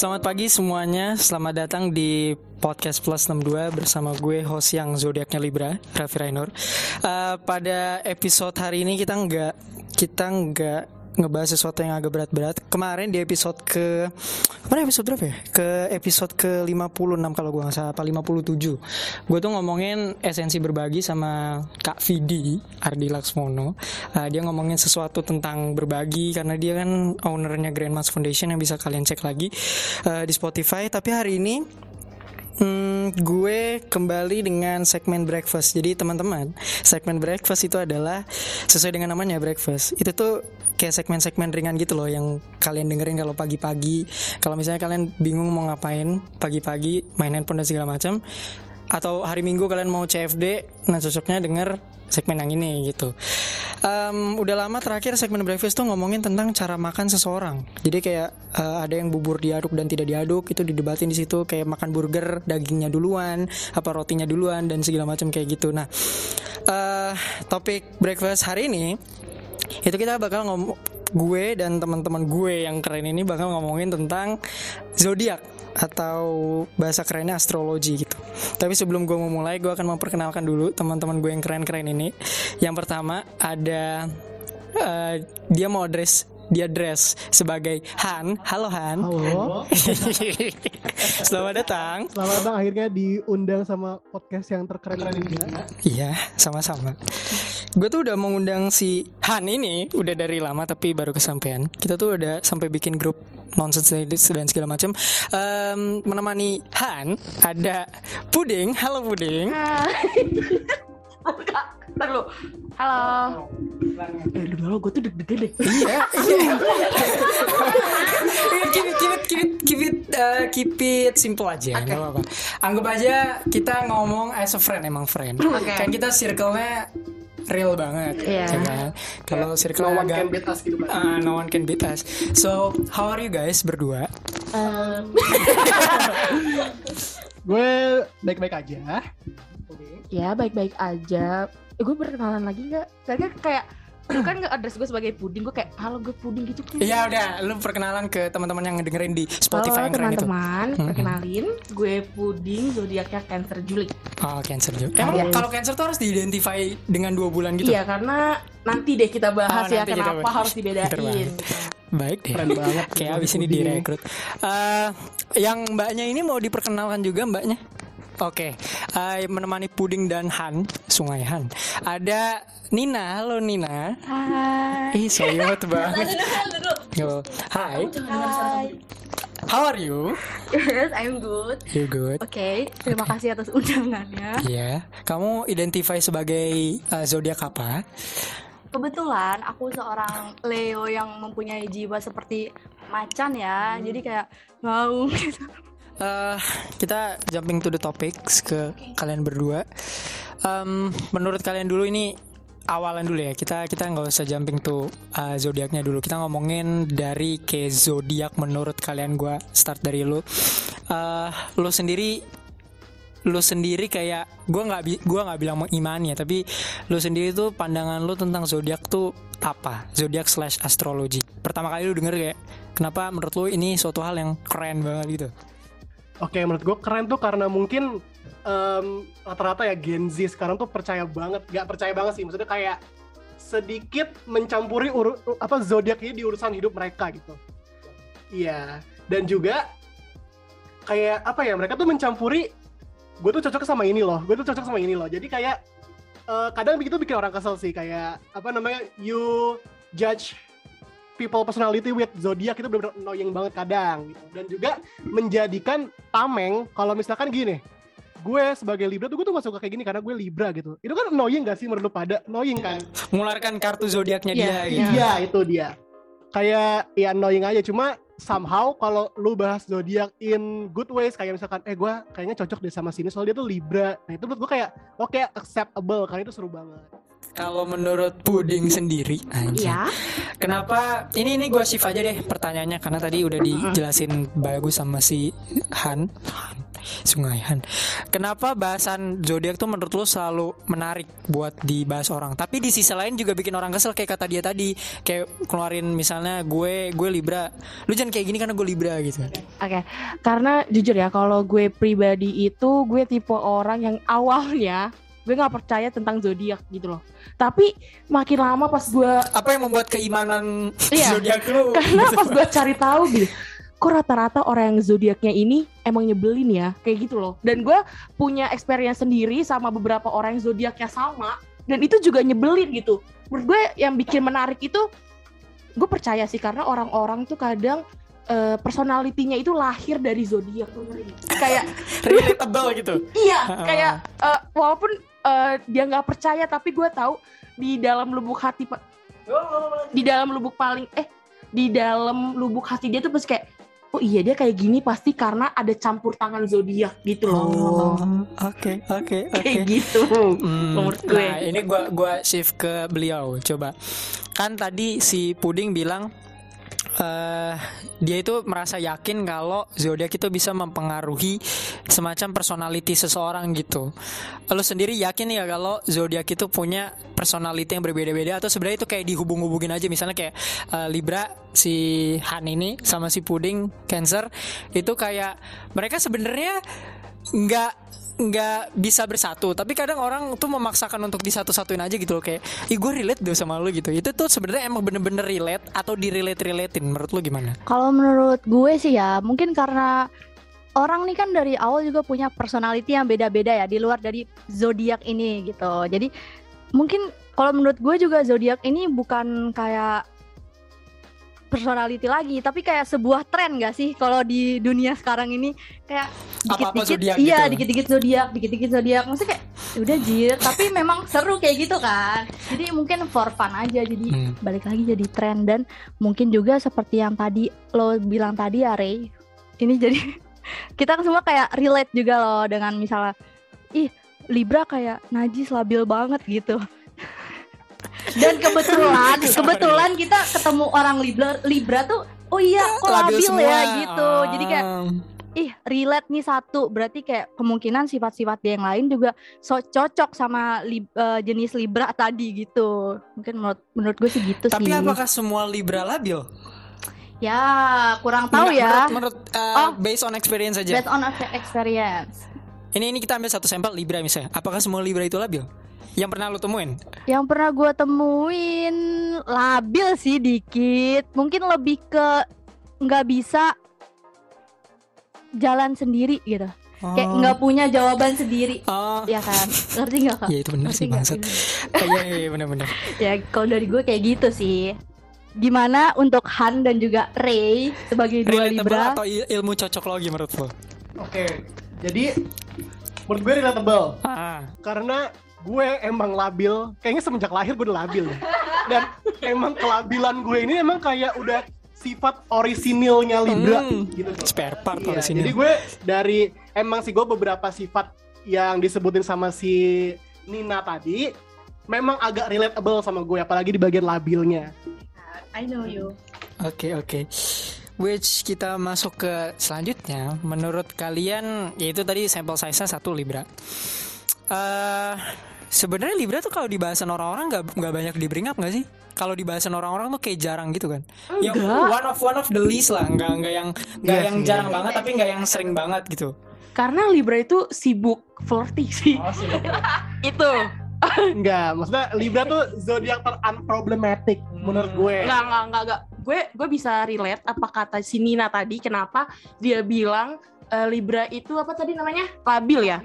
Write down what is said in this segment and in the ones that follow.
Selamat pagi semuanya, selamat datang di Podcast Plus 62 bersama gue host yang zodiaknya Libra, Raffi Rainur. Uh, pada episode hari ini kita nggak kita nggak ngebahas sesuatu yang agak berat-berat. Kemarin di episode ke kemarin episode berapa ya? Ke episode ke 56 kalau gue nggak salah apa 57. Gue tuh ngomongin esensi berbagi sama Kak Vidi Ardi Laksmono. Uh, dia ngomongin sesuatu tentang berbagi karena dia kan ownernya Grandmas Foundation yang bisa kalian cek lagi uh, di Spotify. Tapi hari ini Hmm, gue kembali dengan segmen breakfast. Jadi teman-teman, segmen breakfast itu adalah sesuai dengan namanya breakfast. Itu tuh kayak segmen-segmen ringan gitu loh yang kalian dengerin kalau pagi-pagi. Kalau misalnya kalian bingung mau ngapain pagi-pagi, main handphone dan segala macam, atau hari Minggu kalian mau CFD, nah cocoknya denger segmen yang ini gitu. Um, udah lama terakhir segmen breakfast tuh ngomongin tentang cara makan seseorang. Jadi kayak uh, ada yang bubur diaduk dan tidak diaduk itu didebatin di situ kayak makan burger dagingnya duluan, apa rotinya duluan dan segala macam kayak gitu. Nah, uh, topik breakfast hari ini itu kita bakal ngomong gue dan teman-teman gue yang keren ini bakal ngomongin tentang zodiak atau bahasa kerennya astrologi gitu. Tapi sebelum gue mau mulai, gue akan memperkenalkan dulu teman-teman gue yang keren-keren ini. Yang pertama ada uh, dia mau address dia dress sebagai Han. Halo Han. Halo. Selamat datang. Selamat datang akhirnya diundang sama podcast yang terkeren ini. Iya, sama-sama. Gue tuh udah mengundang si Han ini udah dari lama tapi baru kesampaian. Kita tuh udah sampai bikin grup nonsense dan segala macam. Um, menemani Han ada Puding. Halo Puding. Ntar lu. Halo. Eh, demi Allah gue tuh deg-degan deh. Iya. keep it, keep it, keep it, keep it, uh, keep it simple aja. nggak apa-apa. Anggap aja kita ngomong as a friend emang friend. Oke. Kan kita circle-nya real banget, Iya. ya kan? Kalau circle No one agak can beat us gitu. Ah, no one can beat us. So, how are you guys berdua? Gue baik-baik aja. Ya baik-baik aja. Eh, gue perkenalan lagi nggak? Tadi kan kayak lu kan nggak address gue sebagai puding gue kayak halo gue puding gitu kan. Ya udah, lu perkenalan ke teman-teman yang ngedengerin di Spotify Halo yang keren itu. teman-teman, Mm-mm. perkenalin gue puding zodiaknya Cancer Juli. Oh, cancer juga. Emang Iya. kalau cancer tuh harus diidentify dengan dua bulan gitu? Iya karena nanti deh kita bahas Oh, ya kita kenapa bahas. harus dibedain. Baik deh. Keren banget. Kayak abis ini direkrut. Eh, yang mbaknya ini mau diperkenalkan juga mbaknya? Oke, eh, menemani Puding dan Han, Sungai Han. Ada Nina, halo Nina. Hai. Ih, soyot banget. Yo, Hi, Hai. how are you? Yes, I'm good. You good? Oke, terima kasih atas undangannya. Iya. Kamu identify sebagai eh, zodiak apa? Kebetulan aku seorang Leo yang mempunyai jiwa seperti macan ya, jadi kayak mau gitu. Eh, kita jumping to the topics ke kalian berdua. Em, menurut kalian dulu ini awalan dulu ya. Kita kita nggak usah jumping to uh, zodiaknya dulu. Kita ngomongin dari ke zodiak menurut kalian. Gua start dari lu. Eh, lu sendiri lu sendiri kayak gua nggak gua nggak bilang mengimani ya tapi lu sendiri tuh pandangan lu tentang zodiak tuh apa zodiak slash astrologi pertama kali lu denger kayak kenapa menurut lu ini suatu hal yang keren banget gitu Oke, menurut gue keren tuh karena mungkin em, rata-rata ya Gen Z sekarang tuh percaya banget, gak percaya banget sih, maksudnya kayak sedikit mencampuri uru, apa zodiak ini di urusan hidup mereka gitu. Iya, dan juga kayak apa ya mereka tuh mencampuri, gue tuh cocok sama ini loh, gue tuh cocok sama ini loh. Jadi kayak eh, kadang begitu bikin orang kesel sih, kayak apa namanya you judge people personality with zodiak itu benar-benar annoying banget kadang. Gitu. dan juga menjadikan tameng kalau misalkan gini gue sebagai Libra tuh gue tuh gak suka kayak gini karena gue Libra gitu. Itu kan annoying gak sih menurut lu pada? Annoying kan? Mengeluarkan kartu zodiaknya Iya, dia gitu. iya. iya itu dia. Kayak ya annoying aja. Cuma somehow kalau lu bahas zodiak in good ways kayak misalkan eh gue kayaknya cocok deh sama sini soalnya dia tuh Libra. Nah itu menurut gue kayak oke acceptable karena itu seru banget Kalau menurut puding sendiri, anjir. Iya. Kenapa? Ini ini gue shift aja deh pertanyaannya karena tadi udah dijelasin bagus sama si Han. Sungai Han. Kenapa bahasan zodiak tuh menurut lu selalu menarik buat dibahas orang? Tapi di sisi lain juga bikin orang kesel kayak kata dia tadi, kayak keluarin misalnya gue gue Libra, lu jangan kayak gini karena gue Libra gitu. Oke, karena jujur ya kalau gue pribadi itu gue tipe orang yang awalnya gue nggak percaya tentang zodiak gitu loh. Tapi makin lama pas gue Apa yang membuat keimanan Iya. zodiak lu? karena pas gue cari tahu gitu, kok rata-rata orang yang zodiaknya ini emang nyebelin ya kayak gitu loh. Dan gue punya experience sendiri sama beberapa orang yang zodiaknya sama dan itu juga nyebelin gitu. Menurut gue yang bikin menarik itu gue percaya sih karena orang-orang tuh kadang eh, personalitinya itu lahir dari zodiak kayak Relatable gitu. iya Ha-ha. kayak eh, walaupun eh, dia nggak percaya tapi gue tahu di dalam lubuk hati di dalam lubuk paling eh di dalam lubuk hati dia tuh pasti kayak oh iya dia kayak gini pasti karena ada campur tangan zodiak gitu loh Oh, oke oke oke. kayak gitu Hmm, menurut gue. Nah, ini gua gua shift ke beliau. Coba. Kan tadi si Puding bilang eh dia itu merasa yakin kalau zodiak itu bisa mempengaruhi semacam personality seseorang gitu. Lo sendiri yakin ya kalau zodiak itu punya personality yang berbeda-beda atau sebenarnya itu kayak dihubung-hubungin aja misalnya kayak eh, Libra si Han ini sama si Puding Cancer itu kayak mereka sebenarnya nggak nggak bisa bersatu. Tapi kadang orang tuh memaksakan untuk disatu-satuin aja gitu loh. Kayak ih gue relate deh sama lu gitu. Itu tuh sebenarnya emang bener-bener relate atau di relate relatein menurut lu gimana? Kalau menurut gue sih ya, mungkin karena orang nih kan dari awal juga punya personality yang beda-beda ya di luar dari zodiak ini gitu. Jadi mungkin kalau menurut gue juga zodiak ini bukan kayak personality lagi, tapi kayak sebuah tren gak sih kalau di dunia sekarang ini kayak dikit-dikit iya gitu. dikit-dikit zodiak, dikit-dikit zodiak. Maksudnya kayak udah jir, tapi memang seru kayak gitu kan. Jadi mungkin for fun aja jadi Hmm. balik lagi jadi tren dan mungkin juga seperti yang tadi lo bilang tadi ya Ray ini jadi kita semua kayak relate juga loh dengan misalnya ih Libra kayak najis labil banget gitu dan kebetulan kebetulan kita ketemu orang Libra Libra tuh oh iya kok labil, ya gitu. Jadi kayak Ah. ih relate nih satu. Berarti kayak kemungkinan sifat-sifat dia yang lain juga so cocok sama lib- eh, jenis Libra tadi gitu. Mungkin menurut menurut gue sih gitu tapi sih. apakah semua Libra labil? Ya kurang tahu Menurut- ya. menurut, uh, Oh. based on experience aja. Based on experience. Ini ini kita ambil satu sampel Libra misalnya. Apakah semua Libra itu labil yang pernah lu temuin? Yang pernah gue temuin labil sih dikit. Mungkin lebih ke nggak bisa jalan sendiri gitu. Kayak Oh. nggak punya jawaban sendiri. Oh. Ya kan? Ngerti nggak kak? Ya itu benar sih bangsat Oh, iya. Iya iya, benar-benar ya kalau dari gue kayak gitu sih. Gimana untuk Han dan juga Ray sebagai dua Libra? atau il- ilmu cocok logi menurut lo? Oke, jadi menurut gue relatable ah. Karena gue emang labil. Kayaknya semenjak lahir gue udah labil. deh. Dan emang kelabilan gue ini emang kayak udah sifat orisinilnya Libra Hmm. gitu spare part Iya, di sini jadi gue dari emang sih gue beberapa sifat yang disebutin sama si Nina tadi memang agak relatable sama gue apalagi di bagian labilnya. I know you Oke oke. Which kita masuk ke selanjutnya. Menurut kalian, yaitu tadi sampel size-nya satu libra. eh sebenarnya libra tuh kalau di bahasan orang-orang nggak nggak banyak di bring up nggak sih? Kalau di bahasan orang-orang tuh kayak jarang gitu kan? Ya, Enggak. one of one of the least lah, nggak nggak yang nggak Iya yang jarang banget, tapi nggak yang sering banget gitu. karena Libra itu sibuk flirty sih itu Enggak, maksudnya Libra tuh zodiak ter unproblematic menurut gue. Nggak, nggak, nggak, nggak. Gue, gue bisa relate apa kata si Nina tadi, kenapa dia bilang eh, Libra itu apa tadi namanya? Labil ya?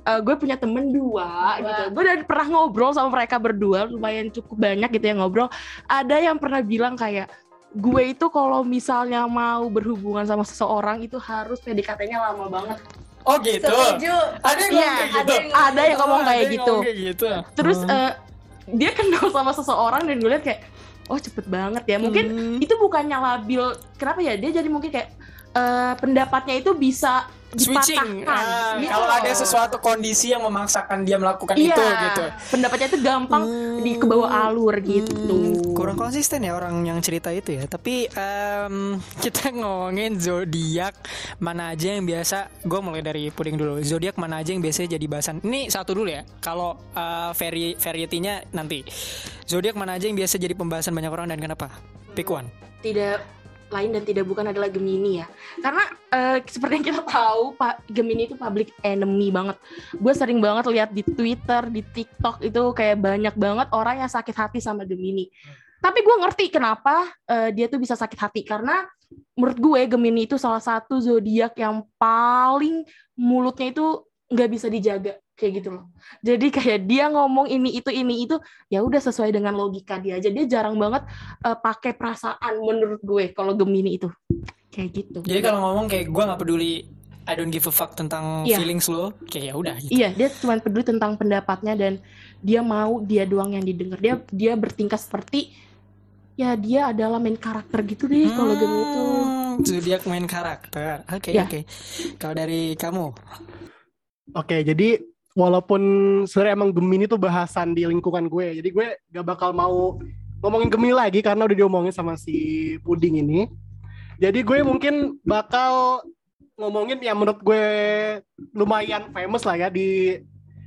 Eh, gue punya temen dua, gitu. Gue udah pernah ngobrol sama mereka berdua, lumayan cukup banyak gitu yang ngobrol. Ada yang pernah bilang kayak, gue itu kalau misalnya mau berhubungan sama seseorang itu harus PDKT-nya lama banget. Oh gitu. Ada yang Iya, ngomong kayak gitu. Ada yang ngomong Oh, ada kayak yang gitu. ngomong kayak gitu. Terus Hmm. eh, dia kenal sama seseorang dan gue liat kayak, oh cepet banget ya. Mungkin Hmm. itu bukannya labil kenapa ya dia jadi mungkin kayak eh, pendapatnya itu bisa switching. dipatahkan. Ah, Gitu kalau loh. ada sesuatu kondisi yang memaksakan dia melakukan Iya, itu gitu. pendapatnya itu gampang di ke bawah alur gitu. Hmm, kurang konsisten ya orang yang cerita itu ya. Tapi em, kita ngomongin zodiak mana aja yang biasa gue mulai dari puding dulu. Zodiak mana aja yang biasanya jadi bahasan? Ini satu dulu ya. Kalau eh, vari variety-nya nanti. Zodiak mana aja yang biasa jadi pembahasan banyak orang dan kenapa? Pick one. Tidak lain dan tidak bukan adalah Gemini ya. Karena eh, seperti yang kita tahu, Pak Gemini itu public enemy banget. Gue sering banget lihat di Twitter, di TikTok itu kayak banyak banget orang yang sakit hati sama Gemini. Tapi gue ngerti kenapa eh, dia tuh bisa sakit hati karena menurut gue Gemini itu salah satu zodiak yang paling mulutnya itu nggak bisa dijaga kayak gitu loh. Jadi kayak dia ngomong ini itu ini itu ya udah sesuai dengan logika dia aja. Dia jarang banget eh, pakai perasaan menurut gue kalau Gemini itu kayak gitu. jadi kalau ngomong kayak gue nggak peduli I don't give a fuck tentang Iya. feelings lo kayak ya udah gitu Iya, dia cuma peduli tentang pendapatnya dan dia mau dia doang yang didengar. Dia dia bertingkah seperti ya dia adalah main karakter gitu deh kalau Gemini itu. Hmm, zodiak main karakter oke Ya. oke kalau dari kamu Oke, jadi walaupun sebenarnya emang Gemini tuh bahasan di lingkungan gue, jadi gue gak bakal mau ngomongin Gemini lagi karena udah diomongin sama si Puding ini. Jadi gue mungkin bakal ngomongin yang menurut gue lumayan famous lah ya di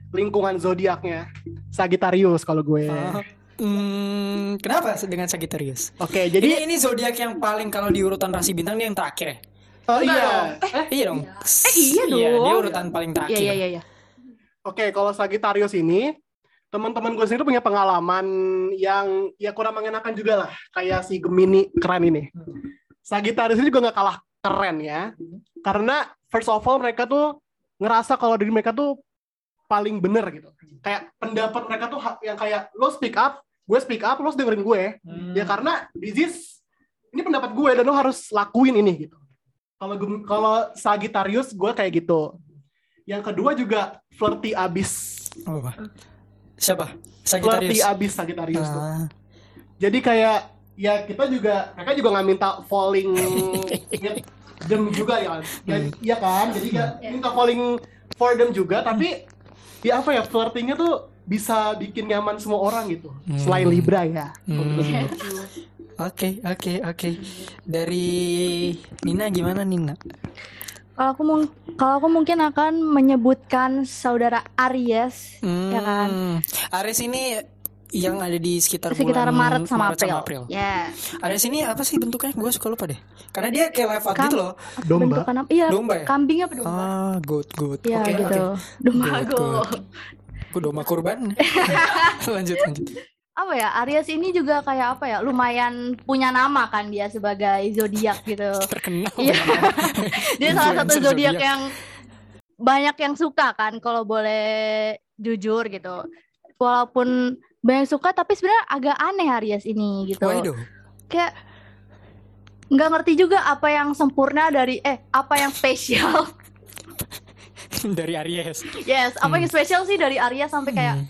lingkungan zodiaknya Sagittarius kalau gue. Oh, hmm, kenapa dengan Sagittarius Oke, Jadi jadi ini zodiak yang paling kalau di urutan rasi bintang dia yang terakhir ya? oh iya. iya dong. Eh, iya dia dong. urutan paling Iya terakhir. iya iya iya. Oke, kalau Sagittarius ini teman-teman gue sendiri punya pengalaman yang ya kurang mengenakan juga lah, kayak si Gemini keren ini. Sagittarius ini juga nggak kalah keren ya, karena first of all mereka tuh ngerasa kalau diri mereka tuh paling bener gitu. Kayak pendapat mereka tuh yang kayak lo speak up, gue speak up, lo dengerin gue. Hmm. Ya karena this is ini pendapat gue dan lo harus lakuin ini gitu. Kalau kalau Sagittarius gue kayak gitu. Yang kedua juga flirty abis. Oh, apa? Siapa? Flirty Sagittarius. abis Sagittarius tuh. Ah, Jadi kayak ya kita juga mereka juga nggak minta falling with them juga ya kan. Ya, Hmm. Iya kan? Jadi nggak minta falling for them juga tapi ya apa ya flirtingnya tuh bisa bikin nyaman semua orang gitu. Hmm. Selain Libra ya. Hmm. Oke, oke, oke. Dari Nina gimana Nina? Kalau aku mung- kalau aku mungkin akan menyebutkan saudara Aries Hmm. Ya kan? Aries ini yang ada di sekitar, sekitar bulan Maret sama April. Ya. Aries ini apa sih bentuknya? Gue suka lupa deh. Karena dia kayak live out Kam- gitu loh. Domba. Bentukan apa? Iya, Domba ya? kambing apa domba? Ah, good, good. Iya Oke, gitu. oke. Domba Good, go. good. Gue domba kurban. lanjut, lanjut. Apa ya? Aries ini juga kayak apa ya? Lumayan punya nama kan dia sebagai zodiak gitu. Terkenal. Iya. Dia salah satu zodiak yang banyak yang suka kan kalau boleh jujur gitu. Walaupun banyak suka tapi sebenarnya agak aneh Aries ini gitu. Waduh. Kayak nggak ngerti juga apa yang sempurna dari eh apa yang spesial. Dari Aries. yes, apa yang spesial sih dari Aries sampai kayak Hmm.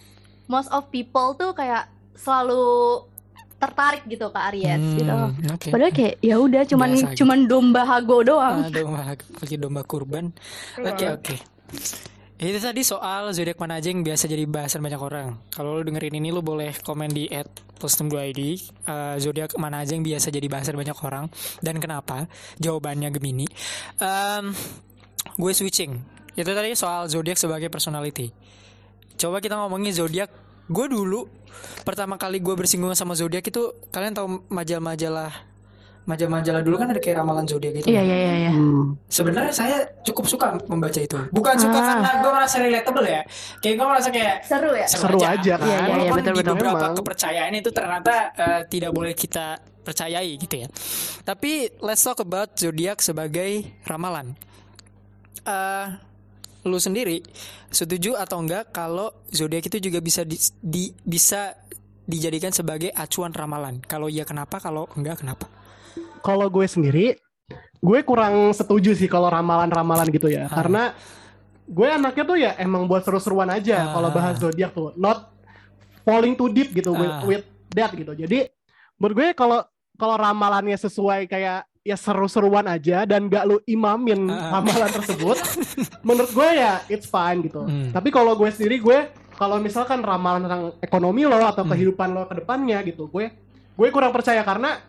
most of people tuh kayak selalu tertarik gitu ke Aries Hmm, gitu. Oke. Padahal kayak ya udah cuman Biasa cuman domba hago doang. Ah, domba lagi domba kurban. Oke oke. Itu tadi soal zodiak mana aja yang biasa jadi bahasan banyak orang. Kalau lu dengerin ini lu boleh komen di @plus62id uh, zodiak mana aja yang biasa jadi bahasan banyak orang dan kenapa? Jawabannya Gemini. Em, gue switching. Itu tadi soal zodiak sebagai personality. Coba kita ngomongin zodiak. Gue dulu pertama kali gue bersinggungan sama zodiak itu kalian tahu majalah-majalah majalah-majalah dulu kan ada kayak ramalan zodiak gitu. Iya iya iya iya. Hmm. Sebenarnya saya cukup suka membaca itu. Bukan suka Ah. karena gue merasa relatable ya. Kayak gue merasa kayak Seru ya? Seru aja kan. Iya, iya, iya, Walaupun betul, betul. beberapa Memang. kepercayaan itu ternyata eh, tidak boleh kita percayai gitu ya. Tapi let's talk about zodiak sebagai ramalan. Eh, lu sendiri setuju atau enggak kalau zodiak itu juga bisa di, di- bisa dijadikan sebagai acuan ramalan? Kalau iya kenapa? Kalau enggak kenapa? kalau gue sendiri gue kurang setuju sih kalau ramalan-ramalan gitu ya Ah. karena gue anaknya tuh ya emang buat seru-seruan aja Ah. kalau bahas zodiak tuh not falling too deep gitu with, Ah. with that gitu jadi menurut gue kalau kalau ramalannya sesuai kayak ya seru-seruan aja dan gak lu imamin Ah. ramalan tersebut, menurut gue ya it's fine gitu. Hmm. Tapi kalau gue sendiri gue kalau misalkan ramalan tentang ekonomi lo atau Hmm. kehidupan lo ke depannya gitu, gue gue kurang percaya karena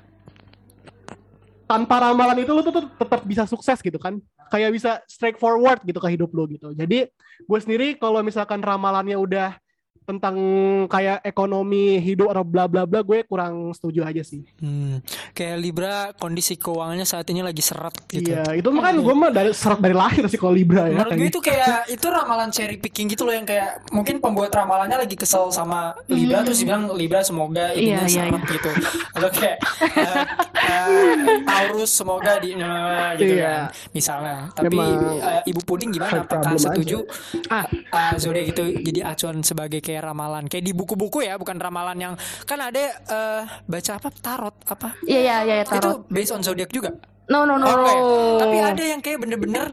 tanpa ramalan itu lo tuh tetap bisa sukses gitu kan. Kayak bisa straightforward gitu ke hidup lo gitu. Jadi gue sendiri kalau misalkan ramalannya udah tentang kayak ekonomi hidup atau bla bla bla gue kurang setuju aja sih. Hmm. Kayak Libra kondisi keuangannya saat ini lagi seret gitu. Iya, itu mah kan gue mah dari serat dari lahir sih kalau Libra ya. Menurut gue kayak itu kayak itu ramalan cherry picking gitu loh yang kayak mungkin pembuat ramalannya lagi kesel sama Libra terus dia bilang Libra semoga ininya Iya, iya, seret gitu. Atau kayak eh, eh, Taurus semoga di eh, gitu Iya. kan. Misalnya. Tapi Memang eh, Ibu Puding gimana? Apakah setuju Ah. ah, zodiak itu jadi acuan sebagai kayak ramalan kayak di buku-buku ya bukan ramalan yang kan ada eh, baca apa tarot apa Iya iya iya ya, tarot. itu based on zodiak juga No no no. Oh, no. ya? Tapi ada yang kayak bener-bener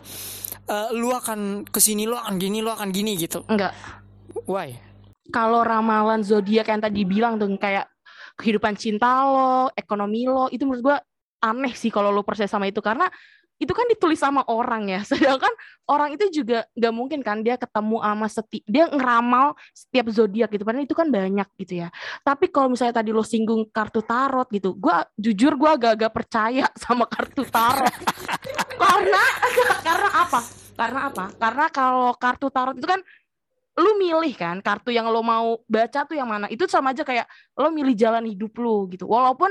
eh, lu akan ke sini lu akan gini lu akan gini gitu. Enggak. Why? Kalau ramalan zodiak yang tadi bilang tuh kayak kehidupan cinta lo, ekonomi lo, itu menurut gua aneh sih kalau lo percaya sama itu karena itu kan ditulis sama orang ya. Sedangkan orang itu juga nggak mungkin kan dia ketemu sama seti dia ngeramal setiap zodiak gitu. Padahal itu kan banyak gitu ya. Tapi kalau misalnya tadi lo singgung kartu tarot gitu, gua jujur gua agak-agak percaya sama kartu tarot. karena karena apa? Karena apa? Karena kalau kartu tarot itu kan lu milih kan kartu yang lo mau baca tuh yang mana itu sama aja kayak lo milih jalan hidup lu gitu walaupun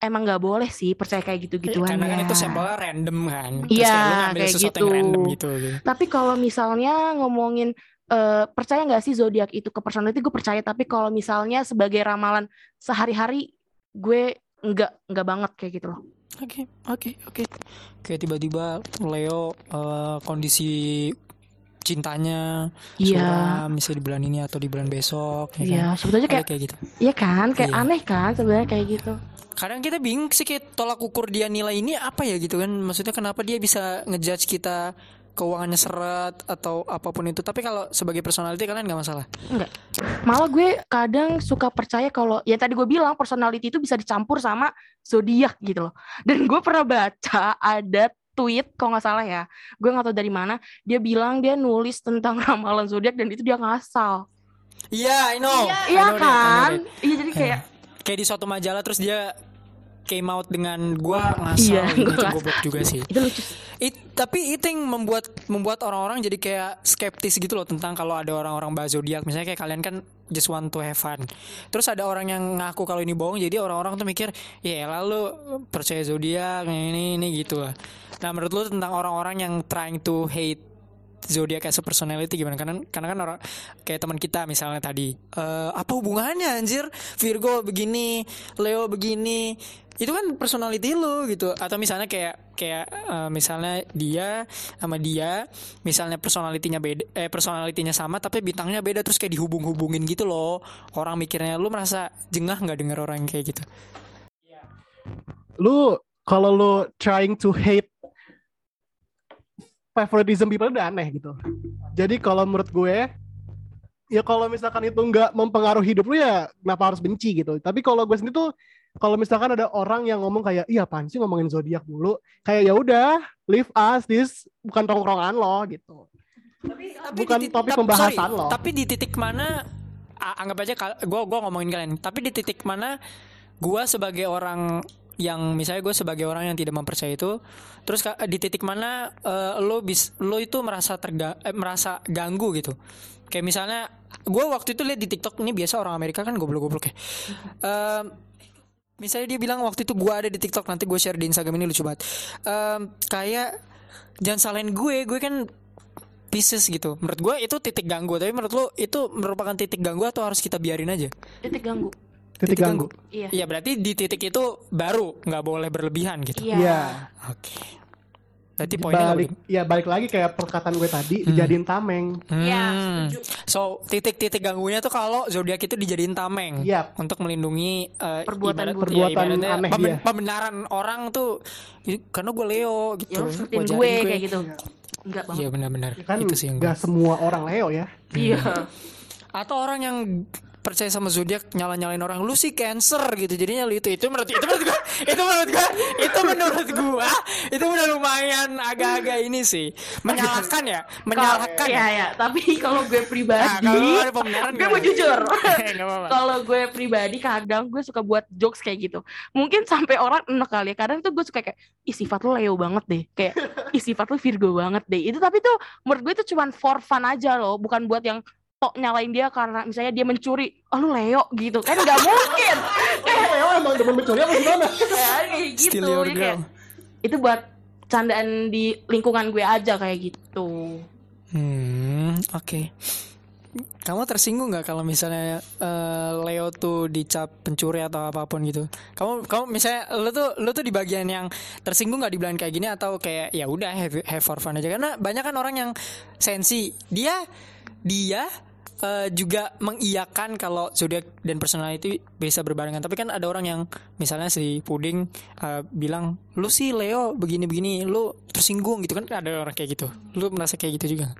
emang nggak boleh sih percaya kayak gitu-gituan Karena kan ya. itu sampelnya random kan. Iya, kayak gitu. random gitu. gitu. Tapi kalau misalnya ngomongin eh, percaya nggak sih zodiak itu ke personality gue percaya tapi kalau misalnya sebagai ramalan sehari-hari gue nggak nggak banget kayak gitu loh. Oke, oke, oke. Kayak tiba-tiba Leo eh, kondisi cintanya Iya. suram misalnya di bulan ini atau di bulan besok ya kan? Iya, sebetulnya kayak kayak gitu. iya kan, kayak Iya. aneh kan sebenarnya kayak gitu. Kadang kita bingung sih kayak tolak ukur dia nilai ini apa ya gitu kan. Maksudnya kenapa dia bisa ngejudge kita keuangannya seret atau apa pun itu. Tapi kalau sebagai personality kalian nggak masalah. Enggak. Malah gue kadang suka percaya kalau ya tadi gue bilang personality itu bisa dicampur sama zodiak gitu loh. Dan gue pernah baca ada tweet kalau nggak salah ya. Gue nggak tahu dari mana. Dia bilang dia nulis tentang ramalan zodiak dan itu dia ngasal. Iya, I know. I Iya know that, I know kan? Iya jadi kayak Kayak di suatu majalah terus dia came out dengan gua ngasal Iya, gitu, gua itu ngasal. goblok juga sih. itu lucu. It- tapi itu yang membuat membuat orang-orang jadi kayak skeptis gitu loh tentang kalau ada orang-orang bahas zodiak misalnya kayak kalian kan just want to have fun. Terus ada orang yang ngaku kalau ini bohong jadi orang-orang tuh mikir ya lalu percaya zodiak ini ini gitu lah. Nah menurut lu tentang orang-orang yang trying to hate zodiak as a personality gimana? Karena karena kan orang kayak teman kita misalnya tadi eh apa hubungannya anjir? Virgo begini Leo begini. Itu kan personality lu gitu. Atau misalnya kayak kayak eh, misalnya dia sama dia misalnya personalitinya beda eh personalitinya sama tapi bintangnya beda terus kayak dihubung-hubungin gitu loh. Orang mikirnya lu merasa jengah nggak denger orang kayak gitu? Lu kalau lu trying to hate favoritism people udah aneh gitu. Jadi kalau menurut gue ya kalau misalkan itu nggak mempengaruhi hidup lu ya kenapa harus benci gitu. Tapi kalau gue sendiri tuh kalau misalkan ada orang yang ngomong kayak iya apaan sih ngomongin zodiak dulu kayak ya udah leave us this bukan tongkrongan lo gitu. Bukan di tit- topik pembahasan sorry, loh. Tapi di titik mana anggap aja gue gua ngomongin kalian. Tapi di titik mana gue sebagai orang yang misalnya gue sebagai orang yang tidak mempercayai itu, terus di titik mana eh, lo bis lo itu merasa terga eh, merasa ganggu gitu. Kayak misalnya gue waktu itu lihat di TikTok ini biasa orang Amerika kan goblok-goblok ya. Em, misalnya dia bilang waktu itu gue ada di TikTok nanti gue share di Instagram ini lucu banget. Em, kayak jangan salahin gue, gue kan Pisces gitu. Menurut gue itu titik ganggu. Tapi menurut lo itu merupakan titik ganggu atau harus kita biarin aja? Titik ganggu. Titik, Titik ganggu. Iya. Iya berarti di titik itu baru nggak boleh berlebihan gitu. Iya. Iya. Oke. Berarti poinnya Balik ya balik lagi kayak perkataan gue tadi Hmm. dijadiin tameng. Iya, Hmm. setuju. So titik-titik ganggunya tuh kalau zodiak itu dijadiin tameng Iya. untuk melindungi eh, Perbuatan ibarat- ya, Perbuatan ibaratnya aneh, pemben- iya. pembenaran orang tuh "Ih, karena gue Leo gitu. Ya wajarin gue kayak gitu. Enggak banget. Iya benar-benar Kan itu sih yang nggak semua orang Leo ya. Iya. atau orang yang percaya sama zodiak nyala-nyalain orang. Lu sih cancer gitu jadinya lu itu. Itu menurut itu menurut gua itu menurut gua itu menurut gua itu udah lumayan agak-agak ini sih. Menyalahkan ya menyalahkan ya. ya tapi kalau gue Nah, pribadi kalau pembenaran gue mau jujur. Kalau gue pribadi kadang gue suka buat jokes kayak gitu. Mungkin sampai orang enak kali ya. Kadang tuh gue suka kayak ih sifat lu Leo banget deh. Kayak ih sifat lu Virgo banget deh. Itu tapi tuh menurut gue itu cuman for fun aja loh. Bukan buat yang tok nyalain dia karena misalnya dia mencuri oh lu Leo gitu kan nggak mungkin Leo emang demen mencuri apa gimana? kayak gitu your Ya, girl. kayak, itu buat candaan di lingkungan gue aja kayak gitu Hmm, oke. Kamu tersinggung nggak kalau misalnya eh, Leo tuh dicap pencuri atau apa pun gitu? Kamu kamu misalnya lu tuh lu tuh di bagian yang tersinggung nggak dibilang kayak gini atau kayak ya udah have, have for fun aja karena banyak kan orang yang sensi. Dia dia eh, juga mengiyakan kalau zodiak dan personality bisa berbarengan. Tapi kan ada orang yang misalnya si Puding eh, bilang lu sih Leo begini-begini, lu tersinggung gitu kan ada orang kayak gitu. Lu merasa kayak gitu juga?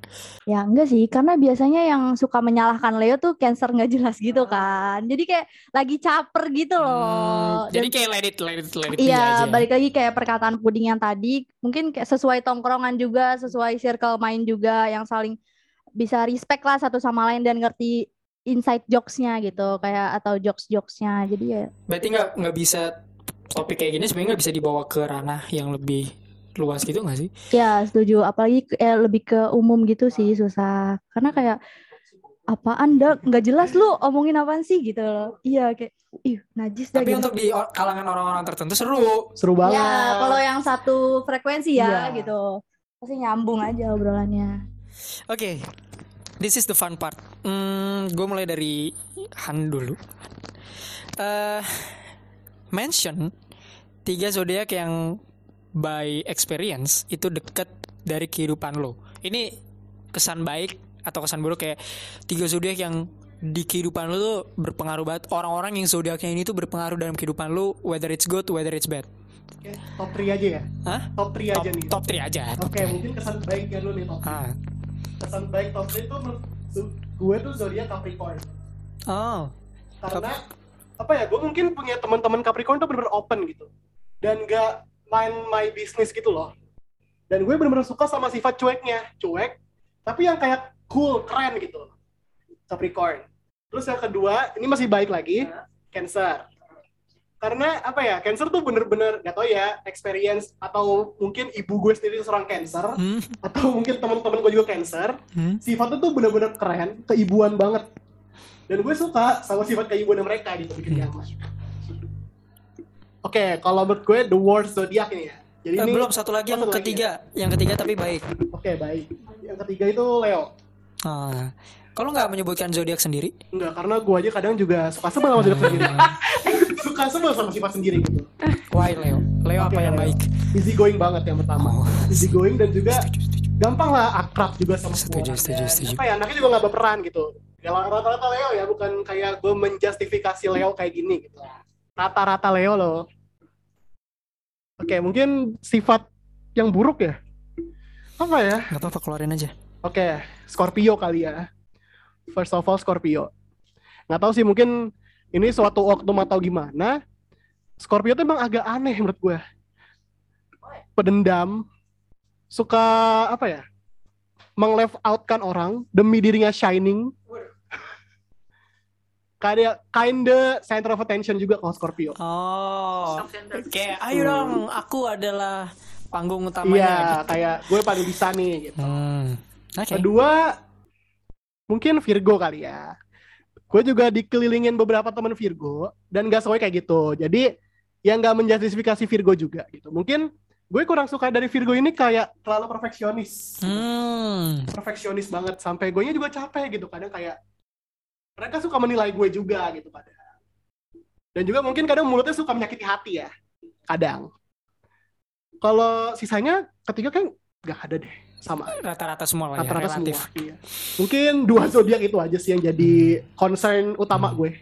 Ya enggak sih, karena biasanya yang suka menyalahkan Leo tuh cancer nggak jelas gitu kan. Jadi kayak lagi caper gitu loh. Hmm, jadi Dan- kayak let it let it let it Iya, aja. balik lagi kayak perkataan puding yang tadi, mungkin kayak sesuai tongkrongan juga, sesuai circle main juga, yang saling bisa respect lah satu sama lain dan ngerti inside jokesnya gitu, kayak atau jokes jokesnya. Jadi ya, Berarti nggak nggak bisa topik kayak gini sebenarnya nggak bisa dibawa ke ranah yang lebih luas gitu nggak sih? ya setuju. Apalagi eh, lebih ke umum gitu sih susah, karena kayak apaan dah nggak jelas lu omongin apaan sih gitu loh. Iya kayak, ih najis dah Tapi gitu. untuk di or- kalangan orang-orang tertentu seru. Seru banget. Ya, kalau yang satu frekuensi ya Iya. gitu, pasti nyambung aja obrolannya. Oke, this is the fun part. Hmm, gue mulai dari Han dulu. Eh, mention tiga zodiak yang by experience itu deket dari kehidupan lo. Ini kesan baik atau kesan buruk kayak tiga zodiak yang di kehidupan lo tuh berpengaruh banget. Orang-orang yang zodiaknya ini tuh berpengaruh dalam kehidupan lo, whether it's good, whether it's bad. Oke, top 3 aja ya? Hah? Top 3 Top, aja nih. top 3 aja. Oke, three. mungkin kesan baiknya lu nih top. Ah. Kesan baik top 3 itu menurut gue tuh zodiak Capricorn. Oh. Karena apa ya? Gue mungkin punya teman-teman Capricorn tuh bener-bener open gitu. Dan gak main my business gitu loh. Dan gue bener-bener suka sama sifat cueknya. Cuek, tapi yang kayak cool, keren gitu. Capricorn. Terus yang kedua, ini masih baik lagi, Cancer. Karena apa ya, Cancer tuh bener-bener, gak tau ya, experience atau mungkin ibu gue sendiri seorang Cancer, Hmm. atau mungkin teman-teman gue juga Cancer, Hmm. sifatnya tuh bener-bener keren, keibuan banget. Dan gue suka sama sifat keibuan mereka gitu bikin nyaman. Oke, kalau menurut gue the worst zodiac ini ya. Jadi Eh, ini belum satu lagi yang satu lagi ketiga, yang ketiga tapi baik. Oke, baik. Yang ketiga itu Leo. Ah. Kalau nggak menyebutkan zodiak sendiri? Enggak, karena gue aja kadang juga suka sebel sama zodiak sendiri. suka sebel sama sifat sendiri gitu. Why Leo? Leo apa Oke, yang Leo. baik? Easy going banget yang pertama. Oh. Easy going dan juga Setuju, setuju. gampang lah akrab juga sama semua Setuju, orang. setuju, setuju. Apa ya, anaknya juga gak berperan gitu. Ya rata-rata Leo ya, bukan kayak gue menjustifikasi Leo kayak gini gitu. Rata-rata Leo loh. Oke, mungkin sifat yang buruk ya? Apa ya? Nggak apa-apa keluarin aja. Oke, Scorpio kali ya. First of all Scorpio. Nggak tahu sih mungkin ini suatu oknum atau gimana. Scorpio tuh emang agak aneh menurut gue. Pedendam, suka apa ya? Meng-left outkan orang demi dirinya shining. Kayak kinda center of attention juga kalau Scorpio. Oh. Kayak ayo dong, aku adalah panggung Iya, utamanya. gitu. kayak gue paling bisa nih gitu. Hmm. Oke. Kedua, mungkin Virgo kali ya. Gue juga dikelilingin beberapa teman Virgo dan gak sesuai kayak gitu. Jadi yang gak menjustifikasi Virgo juga gitu. Mungkin gue kurang suka dari Virgo ini kayak terlalu perfeksionis. Hmm. Perfeksionis banget sampai gue juga capek gitu. Kadang kayak mereka suka menilai gue juga gitu kadang. Dan juga mungkin kadang mulutnya suka menyakiti hati ya. Kadang. Kalau sisanya ketiga kan gak ada deh sama Rata-rata semua lah ya, rata-rata relatif. semua. Iya. Mungkin dua zodiak itu aja sih yang jadi concern utama gue.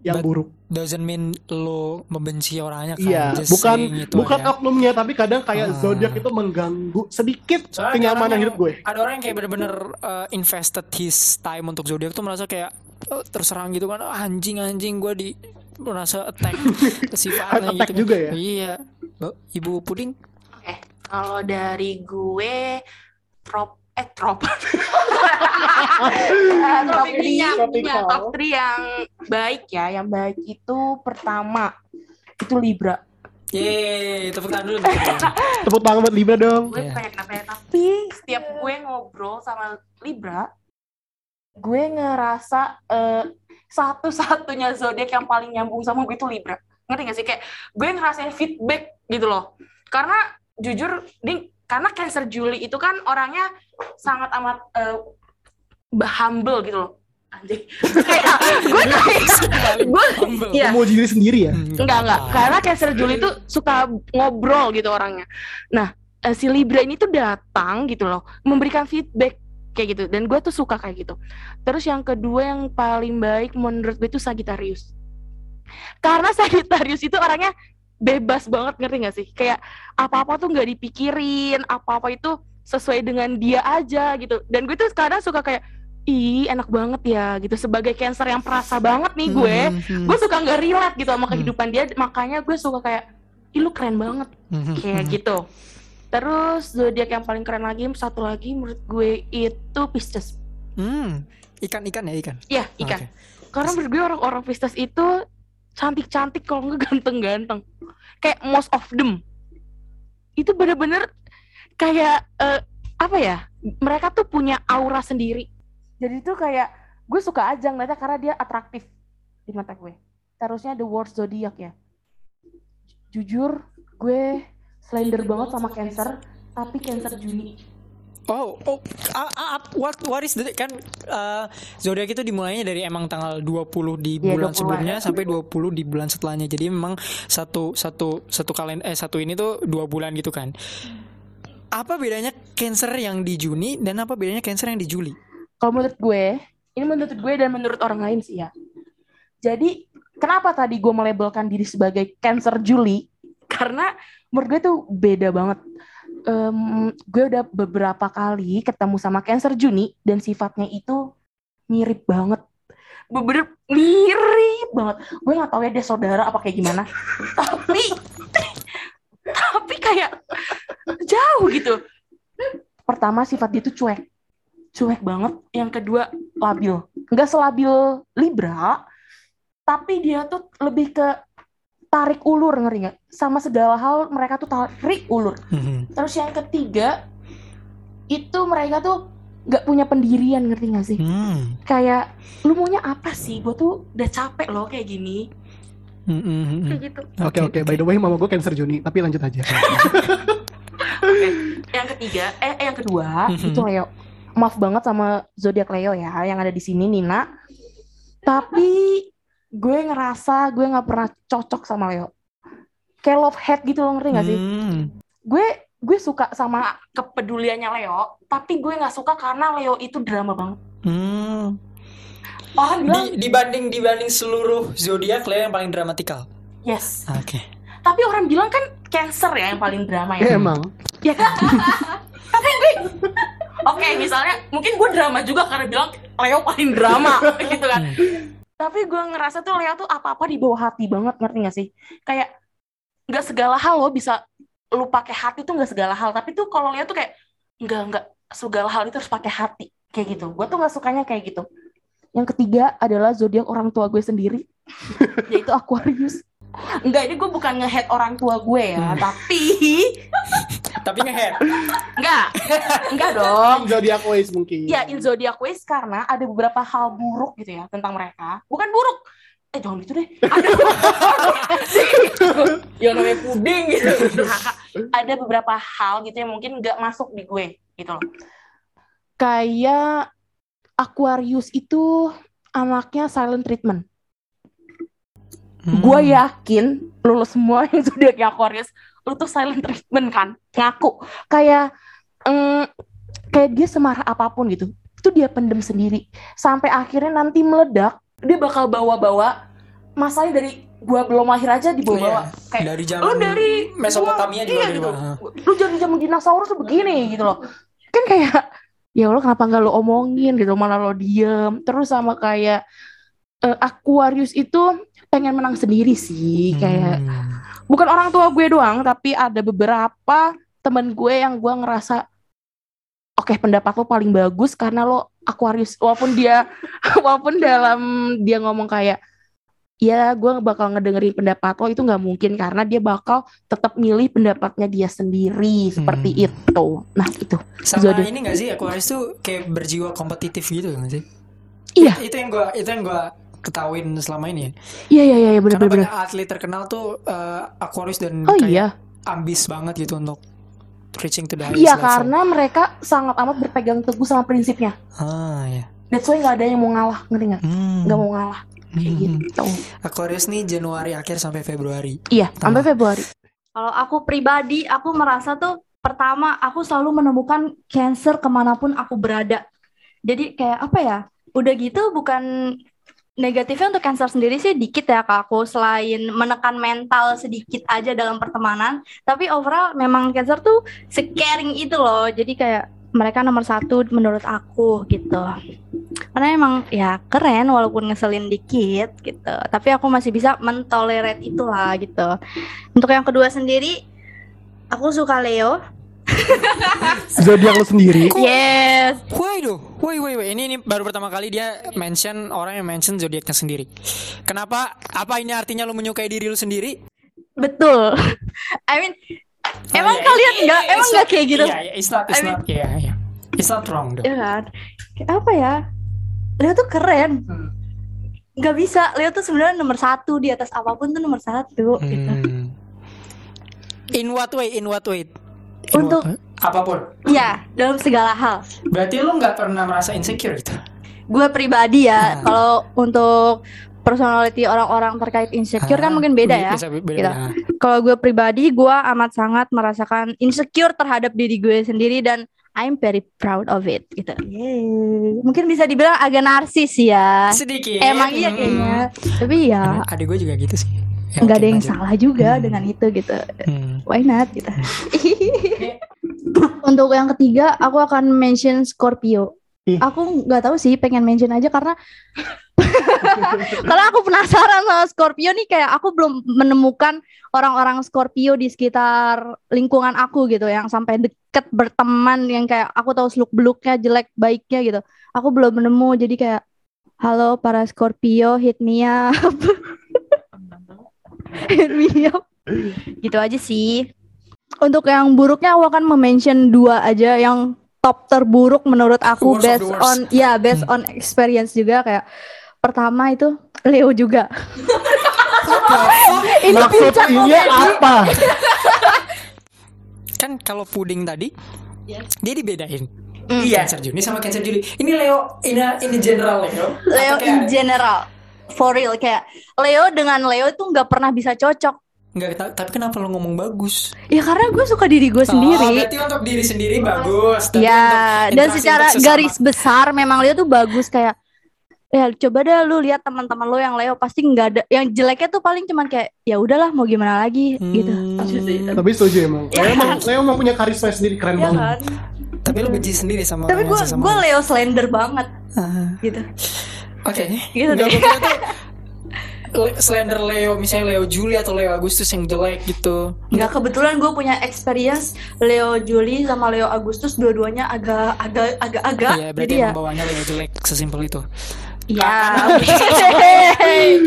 Yang But- buruk. Doesn't mean lo membenci orangnya kan. Iya, Just bukan saying itu bukan aja. oknumnya tapi kadang kayak Ah. zodiak itu mengganggu sedikit Soalnya kenyamanan hidup gue. Ada orang yang kayak bener-bener uh, invested his time untuk zodiak tuh merasa kayak eh, terserang gitu kan anjing anjing gue di merasa attack sifatnya Attack gitu. juga ya? Iya. Mbak, Ibu puding. Kalau dari gue trop eh trop. Eh, top three yang top three yang baik ya yang baik itu pertama itu Libra. Yeay, tepuk tangan dulu. tepuk tangan. Buat Libra dong. gue Iya. pengen kenapa ya tapi setiap gue ngobrol sama Libra gue ngerasa eh, satu-satunya zodiak yang paling nyambung sama gue itu Libra. Ngerti gak sih? Kayak gue ngerasain feedback gitu loh. Karena jujur nih karena Cancer Juli itu kan orangnya sangat amat eh, humble gitu loh anjing kayak gue kayak gue. Iya. Mau diri sendiri ya? Hmm, Enggak, enggak. Karena Cancer Juli tuh suka ngobrol gitu orangnya. Nah, eh, si Libra ini tuh datang gitu loh, memberikan feedback kayak gitu. Dan gue tuh suka kayak gitu. Terus yang kedua yang paling baik menurut gue itu Sagittarius. Karena Sagittarius itu orangnya bebas banget, ngerti gak sih? Kayak apa-apa tuh nggak dipikirin, apa-apa itu sesuai dengan dia aja gitu. Dan gue tuh kadang suka kayak, ih enak banget ya gitu. Sebagai Cancer yang perasa banget nih gue, Hmm, hmm, gue suka nggak relate gitu sama Hmm. kehidupan dia makanya gue suka kayak ih lu keren banget hmm, kayak hmm. gitu terus zodiak yang paling keren lagi satu lagi menurut gue itu Pisces Hmm, ikan-ikan ya ikan. ya ikan Oke. karena menurut gue orang-orang Pisces itu cantik-cantik kalau nggak ganteng-ganteng. Kayak most of them. Itu bener-bener kayak eh, apa ya mereka tuh punya aura sendiri. Jadi tuh kayak gue suka aja ngeliatnya karena dia atraktif di mata gue. Terusnya the worst zodiac ya. Jujur gue slender banget sama Cancer. tapi Cancer Juni Oh, oh, ah, ah, ah, what what is the kan uh, zodiak itu dimulainya dari emang tanggal 20 di Iya, bulan 20-an. sebelumnya sampai 20 di bulan setelahnya. Jadi memang satu satu satu kalen eh satu ini tuh dua bulan gitu kan. Apa bedanya Cancer yang di Juni dan apa bedanya Cancer yang di Juli? kalau menurut gue, ini menurut gue dan menurut orang lain sih ya. Jadi, kenapa tadi gue melabelkan diri sebagai Cancer Juli? Karena menurut gue tuh beda banget. Em, gue udah beberapa kali ketemu sama Cancer Juni dan sifatnya itu mirip banget. Bener mirip banget. Gue nggak tahu ya dia saudara apa kayak gimana. tapi tapi kayak jauh gitu. Pertama sifat dia tuh cuek cuek banget. Yang kedua labil. Nggak selabil Libra, tapi dia tuh lebih ke tarik ulur ngerti nggak? Sama segala hal mereka tuh tarik ulur. Hmm. Terus yang ketiga itu mereka tuh nggak punya pendirian ngerti nggak sih? Hmm. Kayak lu maunya apa sih? Gue tuh udah capek loh kayak gini. Hmm, hmm, hmm, hmm. Kayak gitu. Oke oke. By the way, mama gue Cancer Juni, tapi lanjut aja. Oke. Yang ketiga, eh eh, yang kedua Mhm. itu Leo. Maaf banget sama zodiak Leo ya yang ada di sini Nina. Tapi gue ngerasa gue nggak pernah cocok sama Leo. Kayak love hate gitu loh ngerti gak sih? Hmm. Gue gue suka sama kepeduliannya Leo, tapi gue nggak suka karena Leo itu drama banget. Hmm. Orang bilang Di, dibanding dibanding seluruh zodiak Leo yang paling dramatikal. yes, Oke. tapi orang bilang kan Cancer ya yang paling drama Ya ya. emang. Ya kan? Tapi gue Oke, misalnya mungkin gue drama juga karena bilang Leo paling drama gitu kan. Tapi gue ngerasa tuh Leo tuh apa-apa di bawah hati banget, ngerti gak sih? Kayak nggak segala hal lo bisa lu pakai hati tuh nggak segala hal, tapi tuh kalau Leo tuh kayak nggak nggak segala hal itu harus pakai hati kayak gitu. Gue tuh nggak sukanya kayak gitu. Yang ketiga adalah zodiak orang tua gue sendiri, yaitu Aquarius. Enggak, ini gue bukan nge-hate orang tua gue ya, Hmm. tapi Tapi ngehead. enggak, enggak dong. Zodiac Ways mungkin. Ya, in zodiac ways karena ada beberapa hal buruk gitu ya tentang mereka. Bukan buruk. Eh, jangan gitu deh. Ada yang namanya puding gitu. ada beberapa hal gitu yang mungkin nggak masuk di gue gitu loh. Kayak Aquarius itu anaknya silent treatment. Hmm. Gue yakin lu semua yang zodiaknya Aquarius, lu tuh silent treatment kan, ngaku. Kayak mm, kayak dia semarah apa pun gitu. Itu dia pendem sendiri. Sampai akhirnya nanti meledak, dia bakal bawa-bawa masalahnya dari gua belum lahir aja dibawa-bawa. Kayak dari zaman lu dari Mesopotamia gua- juga iya, gitu. Lu jadi zaman dinosaurus begini gitu loh. Kan kayak ya lo kenapa nggak lo omongin gitu malah lo diem terus sama kayak eh, Aquarius itu pengen menang sendiri sih kayak Hmm. bukan orang tua gue doang tapi ada beberapa temen gue yang gue ngerasa oke pendapat lo paling bagus karena lo Aquarius walaupun dia walaupun dalam dia ngomong kayak ya gue bakal ngedengerin pendapat lo itu nggak mungkin karena dia bakal tetap milih pendapatnya dia sendiri seperti Hmm. itu nah itu Sama Zodiac. ini gak sih Aquarius tuh kayak berjiwa kompetitif gitu gak sih? Iya. Itu yang gua itu yang gua ketahuin selama ini ya. iya iya iya bener Karena bener atlet terkenal tuh eh, Aquarius dan oh kayak iya ambis banget gitu untuk reaching to the highest iya level. karena mereka sangat amat berpegang teguh sama prinsipnya Ah ya. that's why nggak ada yang mau ngalah ngerti nggak Hmm. nggak mau ngalah kayak Hmm. gitu Aquarius nih Januari akhir sampai Februari. iya sampai Tengah. Februari Kalau aku pribadi, aku merasa tuh pertama aku selalu menemukan cancer ke mana pun aku berada. Jadi kayak apa ya? Udah gitu bukan negatifnya untuk cancer sendiri sih dikit ya kak aku selain menekan mental sedikit aja dalam pertemanan. Tapi overall memang cancer tuh secaring itu loh. Jadi kayak mereka nomor satu menurut aku gitu. Karena emang ya keren walaupun ngeselin dikit gitu. Tapi aku masih bisa mentolerate itulah gitu. Untuk yang kedua sendiri, aku suka Leo. Zodiak lo sendiri. Yes. Why do? Why why why? Ini ini baru pertama kali dia mention orang yang mention zodiaknya sendiri. Kenapa? Apa ini artinya lu menyukai diri lu sendiri? Betul. I mean, emang Oh, iya, kalian iya, nggak, iya, emang it's nggak not- kayak gitu? Iya, iya, it's not, it's I mean- not, iya, iya. It's not wrong though. Ya kan? Apa ya? Leo tuh keren. Hmm. Nggak bisa. Leo tuh sebenarnya nomor satu di atas apa pun tuh nomor satu. Gitu. Hmm. In what way? In what way? Untuk- apa pun. Ya, dalam segala hal. Berarti lu nggak pernah merasa insecure gitu? Gue pribadi ya, Ah. kalau untuk personality orang-orang terkait insecure kan Ah, mungkin beda ya. Bisa beda. Gitu. Kalau gue pribadi, gue amat sangat merasakan insecure terhadap diri gue sendiri dan I'm very proud of it gitu. Yeay. Mungkin bisa dibilang agak narsis ya. Sedikit. Emang iya Hmm. kayaknya. Tapi ya Adik gue juga gitu sih. Ya, nggak ada yang lanjut. salah juga Hmm. dengan itu gitu. Hmm. Why not gitu. Untuk yang ketiga, aku akan mention Scorpio. Ih. Aku nggak tahu sih, pengen mention aja karena karena aku penasaran sama Scorpio nih kayak aku belum menemukan orang-orang Scorpio di sekitar lingkungan aku gitu yang sampai deket berteman yang kayak aku tahu seluk beluknya jelek baiknya gitu. Aku belum menemu jadi kayak halo para Scorpio hit me up. hit me up. Gitu aja sih. Untuk yang buruknya aku akan mention dua aja yang top terburuk menurut aku based on ya based Hmm. on experience juga kayak pertama itu Leo juga. Ini Maksudnya apa? Kan kalau puding tadi, dia dibedain. Hmm. Cancer Juni sama Cancer Juli. Ini Leo, ini ini general Leo. Leo in general for real kayak Leo dengan Leo itu nggak pernah bisa cocok. Enggak, ta- tapi kenapa lo ngomong bagus? Ya karena gue suka diri gue Oh, sendiri. berarti untuk diri sendiri bagus. tapi Ya, untuk dan interaksi secara garis besar memang Leo tuh bagus kayak ya coba deh lu lihat teman-teman lo yang Leo pasti nggak ada yang jeleknya tuh paling cuman kayak ya udahlah mau gimana lagi gitu. Hmm, Tapi setuju emang. Leo emang, Leo emang punya karisma sendiri keren Ya banget. kan? Tapi lo benci sendiri sama Tapi gue gue Leo slender banget Ah, gitu. Oke. Gitu Nggak, deh. tuh Slender Leo, misalnya Leo Juli atau Leo Agustus yang jelek gitu. Nggak kebetulan gue punya experience Leo Juli sama Leo Agustus dua-duanya agak agak agak agak. Iya, berarti Jadi ya. bawahnya Leo jelek, sesimpel itu. Ya.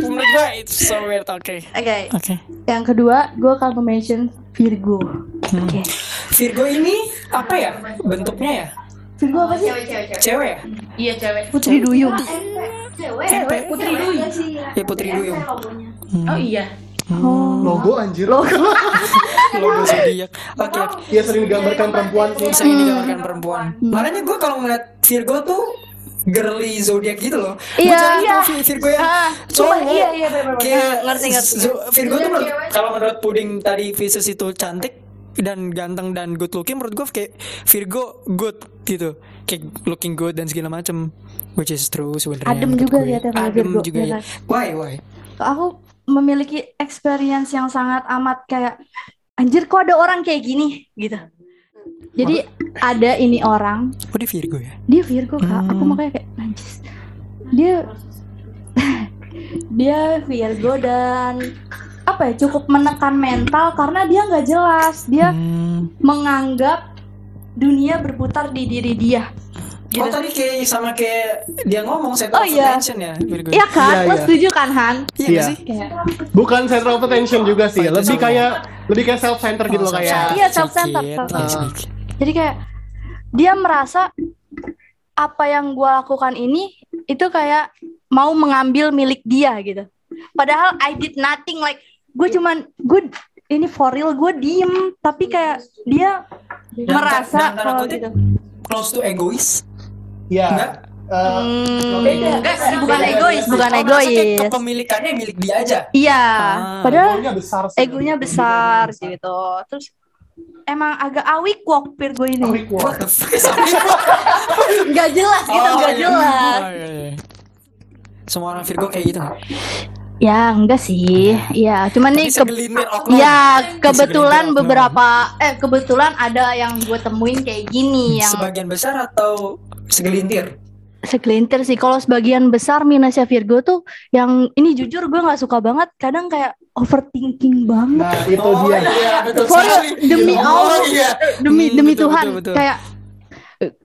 Menurut gue it's so weird, oke. Oke. Oke. Yang kedua, gue akan mention Virgo. Hmm. Oke. Virgo ini apa ya bentuknya ya? Virgo apa sih? Cewek ya? iya cewek Putri Duyung. Tempe. Putri Duyung Ya Putri Duyung. Hmm. oh iya Hmm. Logo anjir. Logo. Logo zodiak. Oke, oke. Dia sering digambarkan perempuan sih. Bisa ini digambarkan perempuan. Makanya gue kalau ngeliat Virgo tuh girly zodiak gitu loh. Gua Iya, iya. Virgo yang Ah, cowok. cuma iya iya benar-benar. Kayak ngerti ngerti. Virgo tuh menurut, kalau menurut puding tadi Pisces itu cantik dan ganteng dan good looking menurut gue kayak Virgo good gitu kayak looking good dan segala macem which is true sebenarnya Adem juga gue. kalau adem Virgo, juga ya ya kan? why why Aku memiliki experience yang sangat amat kayak anjir kok ada orang kayak gini gitu. Jadi ada ini orang, oh dia Virgo ya dia Virgo kak. Aku Hmm. makanya kayak anjis. Dia dia Virgo dan apa ya cukup menekan mental karena dia nggak jelas dia Hmm. menganggap dunia berputar di diri dia Oh tadi kayak sama kayak dia ngomong saya Oh, iya. attention ya Virgo. Iya kan Iya, lo iya. setuju kan Han Iya Iya. sih? Kayak, Bukan center of attention juga sih, Oh, itu lebih kayak lebih kayak self center gitu loh kayak. Iya, ya, sedikit. jadi kayak dia merasa apa yang gua lakukan ini itu kayak mau mengambil milik dia gitu padahal I did nothing like gue cuman gue ini for real gue diem tapi kayak dia merasa dan kalau kutip, gitu Close to egois Iya. Enggak? Eh, Hmm, beda. enggak sih, bukan Beda. egois bukan Oh, egois kepemilikannya milik dia aja iya Ah. padahal egonya besar sih. egonya besar gitu terus emang agak awik kok Virgo ini Awik up? nggak jelas gitu Oh, nggak iya. jelas Oh, iya, iya. Semua orang Virgo kayak gitu? Ya enggak sih ya cuman nih ke. Ya kebetulan beberapa eh kebetulan ada yang gue temuin kayak gini yang Sebagian besar atau segelintir? segelintir sih. Kalau sebagian besar minusnya Virgo tuh yang ini jujur gue nggak suka banget. Kadang kayak overthinking banget. Nah, itu Oh, dia. iya, betul For demi Oh, Allah, iya. demi Hmm, demi betul, Tuhan betul, betul. kayak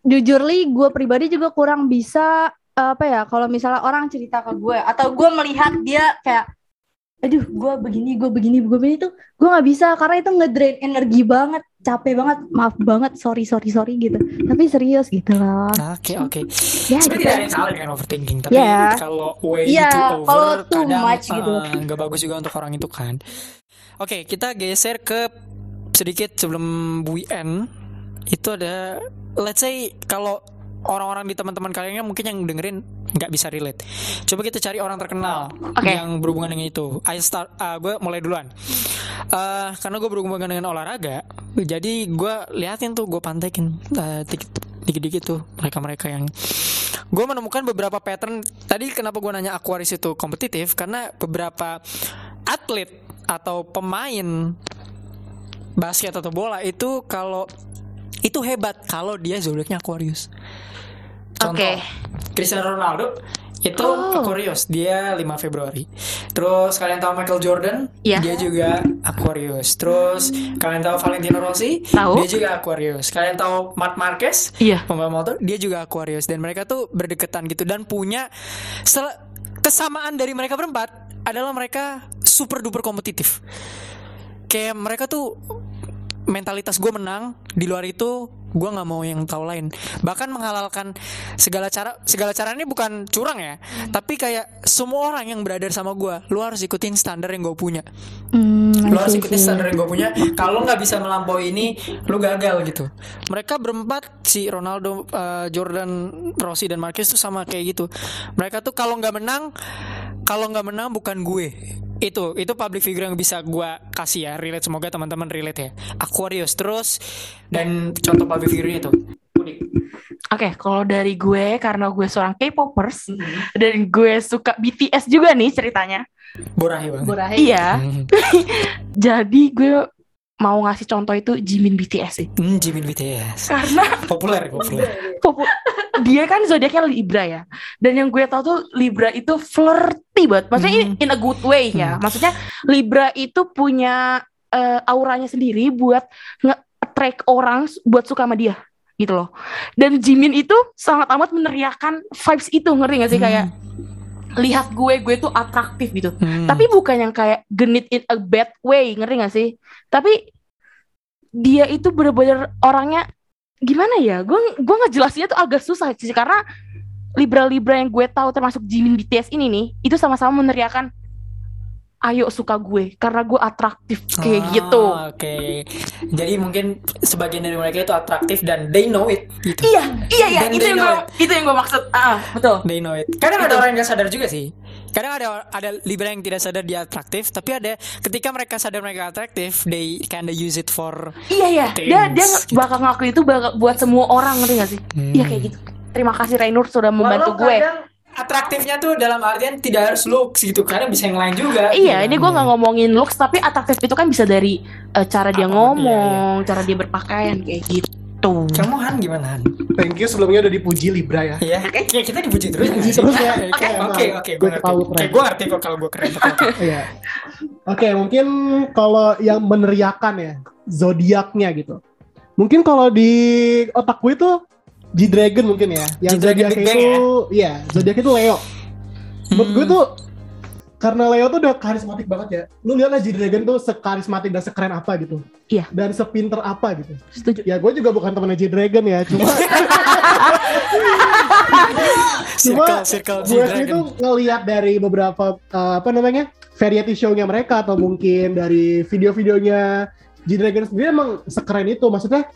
jujur li gue pribadi juga kurang bisa apa ya kalau misalnya orang cerita ke gue atau gue melihat dia kayak aduh gue begini gue begini gue begini tuh gue nggak bisa karena itu ngedrain energi banget capek banget maaf banget sorry sorry sorry gitu tapi serius gitu loh Oke oke. ya Sebenarnya gitu. tidak ada yang salah dengan overthinking, tapi Iya. kalau way Iya, itu over, kalau too kadang much gitu. eh, nggak bagus juga untuk orang itu kan. Oke, kita geser ke sedikit sebelum we end. Itu ada, let's say kalau orang-orang di teman-teman kalian mungkin yang dengerin nggak bisa relate. Coba kita cari orang terkenal Oke. yang berhubungan dengan itu. I start, uh, gue mulai duluan. Eh, karena gue berhubungan dengan olahraga, jadi gue liatin tuh, gue pantekin dikit- dikit-dikit tuh mereka-mereka yang gue menemukan beberapa pattern. Tadi kenapa gue nanya Aquarius itu kompetitif? Karena beberapa atlet atau pemain basket atau bola itu kalau itu hebat kalau dia zodiaknya Aquarius. Contoh, Oke. Cristiano Ronaldo itu Oh. Aquarius, dia 5 Februari. Terus kalian tahu Michael Jordan, Iya. dia juga Aquarius. Terus kalian tahu Valentino Rossi, Tahu. dia juga Aquarius. Kalian tahu Marc Marquez, Iya. pembalap motor, dia juga Aquarius dan mereka tuh berdekatan gitu dan punya kesamaan dari mereka berempat adalah mereka super duper kompetitif. Kayak mereka tuh mentalitas gue menang di luar itu gue nggak mau yang tahu lain. Bahkan menghalalkan segala cara segala cara ini bukan curang ya tapi kayak semua orang yang berada sama gue lu harus ikutin standar yang gue punya. Hmm, lu harus ikutin standar yang gue punya kalau nggak bisa melampaui ini lu gagal gitu. Mereka berempat si Ronaldo eh, Jordan Rossi dan Marquez tuh sama kayak gitu. Mereka tuh kalau nggak menang kalau nggak menang bukan gue itu itu public figure yang bisa gue kasih ya relate. Semoga teman-teman relate ya. Aquarius terus dan contoh public figure itu. Unik. Oke, kalau dari gue karena gue seorang K-popers dan gue suka BTS juga nih ceritanya. borahi banget. Borahe. Iya, Hmm, jadi gue mau ngasih contoh itu Jimin BTS sih. hmm, Jimin BTS Karena populer populer. Popu- dia kan zodiaknya Libra ya. Dan yang gue tahu tuh Libra itu flirty banget. Maksudnya Hmm. in a good way ya. Maksudnya Libra itu punya eh, auranya sendiri buat nge-attract orang buat suka sama dia gitu loh. Dan Jimin itu sangat amat meneriakan vibes itu ngerti gak sih kayak lihat gue gue tuh atraktif gitu. Hmm. Tapi bukan yang kayak genit in a bad way, ngerti gak sih? Tapi dia itu bener-bener orangnya gimana ya? Gue gue ngejelasinnya tuh agak susah sih karena libra-libra yang gue tahu termasuk Jimin BTS ini nih, itu sama-sama meneriakan ayo suka gue karena gue atraktif kayak Ah, gitu. Oke. Jadi mungkin sebagian dari mereka itu atraktif dan they know it gitu. Iya, iya, iya, Dan itu yang gue itu yang gue maksud. Ah, betul. They know it. Kadang ada orang yang gak sadar juga sih. Kadang ada ada Libra yang tidak sadar dia atraktif, tapi ada ketika mereka sadar mereka atraktif, they kinda use it for Iya, iya. Dia dia gitu. bakal ngelakuin itu bakal buat semua orang ngerti gak sih? Iya kayak gitu. Terima kasih Rainur sudah membantu Walau gue. kadang atraktifnya tuh dalam artian tidak harus looks gitu, kadang bisa yang lain juga. Iya, gitu. ini gue nggak ngomongin looks, tapi atraktif itu kan bisa dari eh, cara dia Apa pun, ngomong, cara dia berpakaian kayak gitu. Tuh. Kamu Han gimana Han? Thank you sebelumnya udah dipuji Libra ya. Iya, kayak kita dipuji terus. Dipuji terus ya. Oke, oke, gue tahu keren. Gue ngerti kok kalau gue keren. Iya. Oke, mungkin kalau yang meneriakan ya zodiaknya gitu. Mungkin kalau di otak gue itu G-Dragon mungkin ya. Yang Bang itu iya, zodiak itu Leo. Menurut gue Hmm. tuh karena Leo tuh udah karismatik banget ya. Lu lihat lah G-Dragon tuh sekarismatik dan sekeren apa gitu. Iya. Dan sepinter apa gitu. Setuju. Ya gue juga bukan temennya G-Dragon ya, cuma Cuma circle gue itu ngelihat dari beberapa uh, apa namanya variety show-nya mereka atau mungkin dari video-videonya G-Dragon sendiri emang sekeren itu maksudnya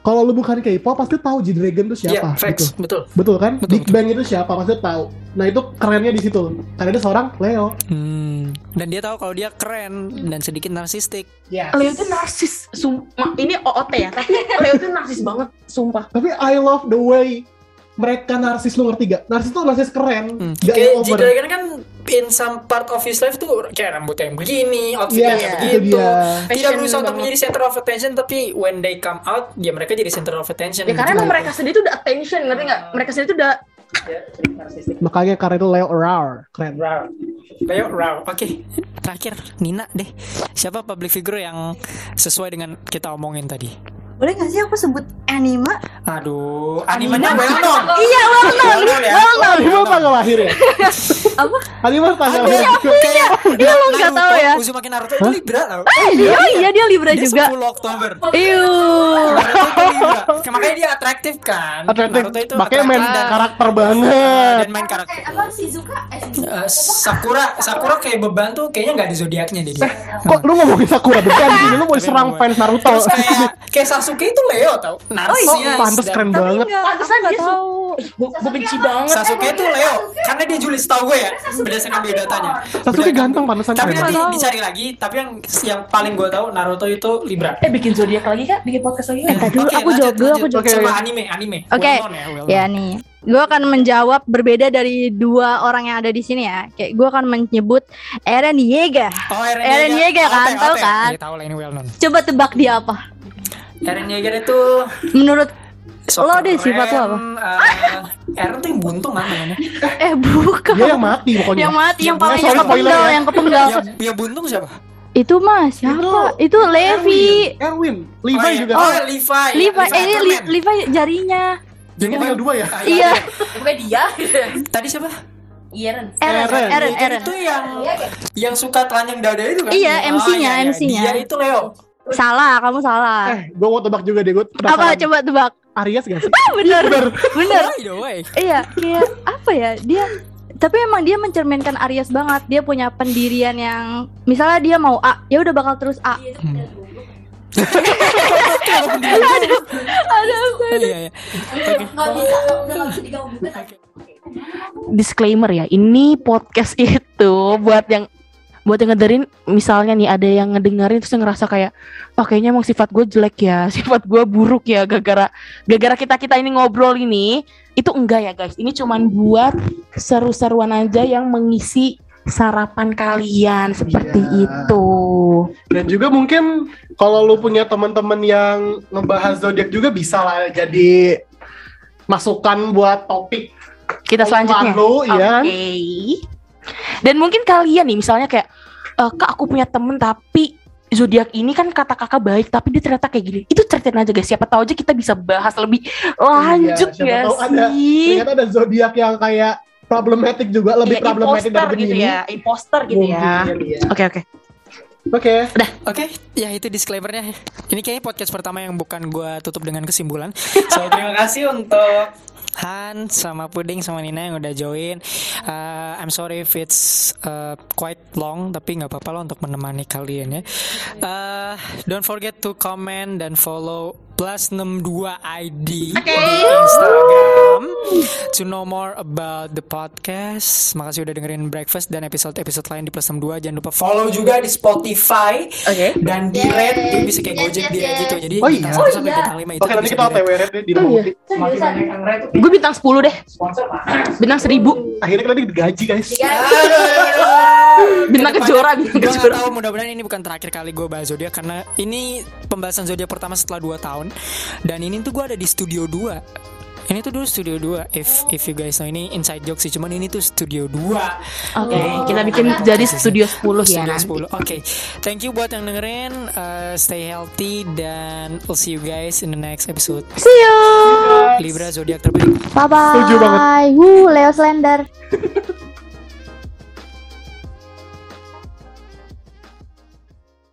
kalau lu bukan K-pop pasti tahu G-Dragon itu Iya, siapa facts, gitu. betul. betul kan Betul, Big Bang itu siapa pasti tahu nah itu kerennya di situ karena dia seorang Leo Hmm. Dan dia tahu kalau dia keren dan sedikit narsistik. yes. Leo itu narsis, sumpah. Ini OOT ya, tapi Leo itu narsis banget, sumpah. tapi I love the way mereka narsis lu ngerti gak? Narsis tuh narsis keren, Hmm. gak Kayak yang over. G-Dragon kan in some part of his life tuh kayak rambutnya yang begini, outfitnya itu yang begitu. dia. Tidak berusaha untuk menjadi center of attention, tapi when they come out, ya mereka jadi center of attention. Ya karena emang mereka sendiri tuh udah attention, ngerti nggak? Mereka sendiri tuh udah Makanya karena itu Leo Rar, keren. Leo, Rao. Oke, terakhir Nina deh. Siapa public figure yang sesuai dengan kita omongin tadi? Boleh gak sih aku sebut anime? Aduh, animenya well known. Iya, well known. Well known. Animal tanggal lahir ya? Apa? Animal tanggal lahir. Kayak Iya, lu nggak tahu ya? Uzumaki Naruto itu Libra tau. Iya, iya dia Libra Dia juga. 10 Oktober. Iu. Libra. Makanya dia atraktif kan. Atraktif. Naruto itu Makanya main karakter banget. dan main karakter. Eh, apa Shizuka? Eh. Eh, Sakura, Sakura kayak beban tuh kayaknya nggak ada zodiaknya dia. Kok lu ngomongin Sakura beban sih? Lu mau serang fans Naruto. Kayak kayak Sasuke itu Leo tau, narsis. Oh, pantes dan- keren Tapi banget. enggak, Pantesan dia tahu. gue benci banget. Sasuke itu Leo, karena dia Julius tau gue ya, berdasarkan biodatanya. Sasuke Berdasarkan- ganteng pantesan Tapi nanti dicari lagi, tapi yang yang paling gue tahu Naruto itu Libra. Eh bikin zodiak lagi kak, bikin podcast lagi Eh, kak. tadi dulu Oke, aku jawab dulu, aku jawab. Sama anime, anime. Oke. Ya, Ya nih, gue akan menjawab berbeda dari dua orang yang ada di sini ya. Kayak gue akan menyebut Eren Yeager. Oh, Eren, Eren Yeager kan, tahu kan? Iya, tahu lah ini well known. Coba tebak dia apa? Eren Yeager itu Menurut so Lo deh, sifat lo apa? eh, Eren tuh yang buntung kan namanya. eh bukan. Dia yang mati pokoknya. yang mati, yang Yang soalnya spoiler kepenggal, ya. yang kepenggal. yang, yang buntung siapa? Itu mas, siapa? Itu, Levi. Erwin, Erwin, Levi oh, iya. juga. Oh, Levi. Levi, eh ini. Li- Levi jarinya. Jadi tinggal dua ya. Ah, Iya. Bukan dia. Tadi siapa? Iya Ren. Eren, Eren. Eren, Eren. Itu yang yang suka telanjang dada itu kan? Iya, Oh, MC-nya, iya, iya. MC-nya. Dia itu Leo. Salah, kamu salah. Eh, gue mau tebak juga deh, gue Apa? Coba tebak. Aries gak sih? Ah, bener, bener. Way. Iya, kayak apa ya? Dia tapi emang dia mencerminkan Aries banget. Dia punya pendirian yang misalnya dia mau A, ya udah bakal terus A. Ada apa? Iya, iya. Digabung. Disclaimer ya, ini podcast itu buat yang buat yang ngedengerin misalnya nih ada yang ngedengerin terus ngerasa kayak oh kayaknya emang sifat gue jelek ya sifat gue buruk ya gara-gara gara-gara kita kita ini ngobrol ini itu enggak ya guys ini cuman buat seru-seruan aja yang mengisi sarapan kalian seperti Iya. itu Dan juga mungkin kalau lu punya teman-teman yang ngebahas zodiak juga bisa lah jadi masukan buat topik kita selanjutnya lu, kan? Oke. Dan mungkin kalian nih misalnya kayak "Eh, kak aku punya temen tapi zodiak ini kan kata kakak baik tapi dia ternyata kayak gini. Itu ceritain aja guys. Siapa tahu aja kita bisa bahas lebih lanjut Iya, siapa ya tahu ada sih. ternyata ada zodiak yang kayak problematik juga lebih Iya, problematik imposter dari gitu ini. ya, imposter gitu ya. Mungkin, iya. Oke oke. Oke. Oke, ya itu disclaimernya. Ini kayaknya podcast pertama yang bukan gua tutup dengan kesimpulan. So terima kasih untuk Han sama Puding sama Nina yang udah join. Uh, I'm sorry if it's uh, quite long, tapi nggak apa-apa lah untuk menemani kalian ya. Uh, don't forget to comment dan follow plus 62 ID di Instagram to know more about the podcast. Makasih udah dengerin Breakfast dan episode-episode lain di plus 62. Jangan lupa follow juga di Spotify Oke. dan di rate dia bisa kayak Gojek di rate gitu. Jadi Oh iya. satu sampai bintang lima itu Oke, nanti bisa kita. OTW rate deh di Oh, rumah iya. Semakin banyak yang rate Gue bintang 10 deh. sponsor. Bintang 1000. Akhirnya kita digaji guys. Bintang kejora, bintang Gue kejora. tahu mudah-mudahan ini bukan terakhir kali gue bahas zodiak karena ini pembahasan zodiak pertama setelah 2 tahun. Tahun dan ini tuh gue ada di studio 2 ini tuh dulu studio 2 if if you guys know ini inside joke sih cuman ini tuh studio 2 Oke, kita bikin jadi studio 10 ya Studio nanti. 10 Oke Thank you buat yang dengerin Uh, Stay healthy Dan we'll see you guys in the next episode See you. Libra Zodiac terbaik Bye bye. Setuju banget. Woo, Leo Slender.